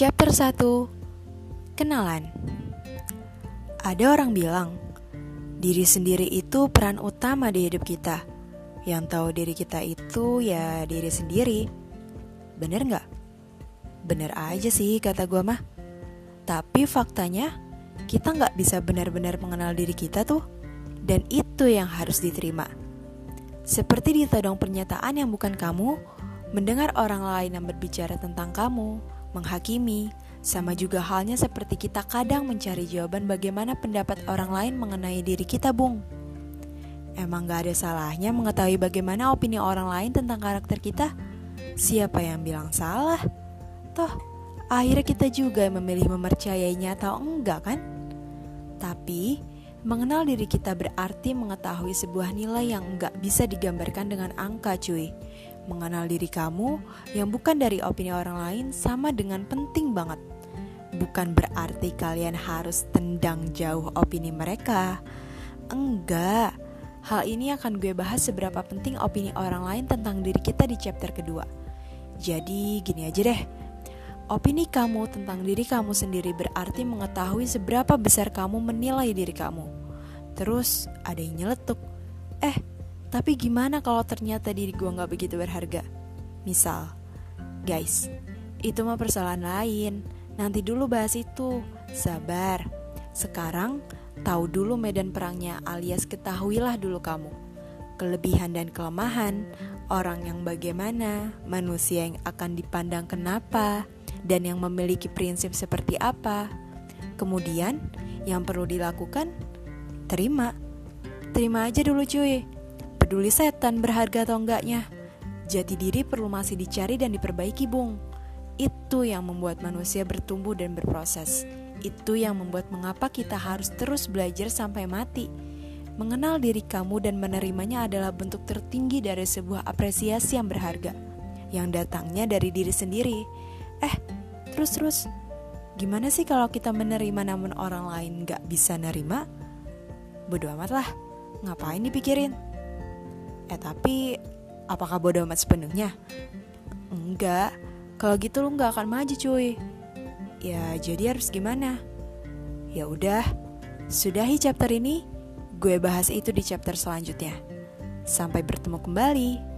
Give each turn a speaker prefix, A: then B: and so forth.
A: Chapter 1 Kenalan Ada orang bilang, diri sendiri itu peran utama di hidup kita. Yang tahu diri kita itu ya diri sendiri. Bener nggak? Bener aja sih kata gue mah. Tapi faktanya, kita nggak bisa benar-benar mengenal diri kita tuh. Dan itu yang harus diterima. Seperti ditodong pernyataan yang bukan kamu, mendengar orang lain yang berbicara tentang kamu, menghakimi, sama juga halnya seperti kita kadang mencari jawaban bagaimana pendapat orang lain mengenai diri kita, Bung. Emang gak ada salahnya mengetahui bagaimana opini orang lain tentang karakter kita? Siapa yang bilang salah? Toh, akhirnya kita juga memilih mempercayainya atau enggak kan? Tapi, mengenal diri kita berarti mengetahui sebuah nilai yang enggak bisa digambarkan dengan angka cuy mengenal diri kamu yang bukan dari opini orang lain sama dengan penting banget. Bukan berarti kalian harus tendang jauh opini mereka. Enggak. Hal ini akan gue bahas seberapa penting opini orang lain tentang diri kita di chapter kedua. Jadi gini aja deh. Opini kamu tentang diri kamu sendiri berarti mengetahui seberapa besar kamu menilai diri kamu. Terus ada yang nyeletuk. Eh, tapi gimana kalau ternyata diri gue gak begitu berharga? Misal, guys, itu mah persoalan lain. Nanti dulu bahas itu. Sabar. Sekarang, tahu dulu medan perangnya alias ketahuilah dulu kamu. Kelebihan dan kelemahan, orang yang bagaimana, manusia yang akan dipandang kenapa, dan yang memiliki prinsip seperti apa. Kemudian, yang perlu dilakukan, terima. Terima aja dulu cuy peduli setan berharga atau enggaknya. Jati diri perlu masih dicari dan diperbaiki, Bung. Itu yang membuat manusia bertumbuh dan berproses. Itu yang membuat mengapa kita harus terus belajar sampai mati. Mengenal diri kamu dan menerimanya adalah bentuk tertinggi dari sebuah apresiasi yang berharga, yang datangnya dari diri sendiri. Eh, terus-terus, gimana sih kalau kita menerima namun orang lain gak bisa nerima? Bodoh amat lah, ngapain dipikirin? Eh tapi apakah bodoh amat sepenuhnya? Enggak, kalau gitu lu nggak akan maju cuy. Ya jadi harus gimana? Ya udah, sudahi chapter ini. Gue bahas itu di chapter selanjutnya. Sampai bertemu kembali.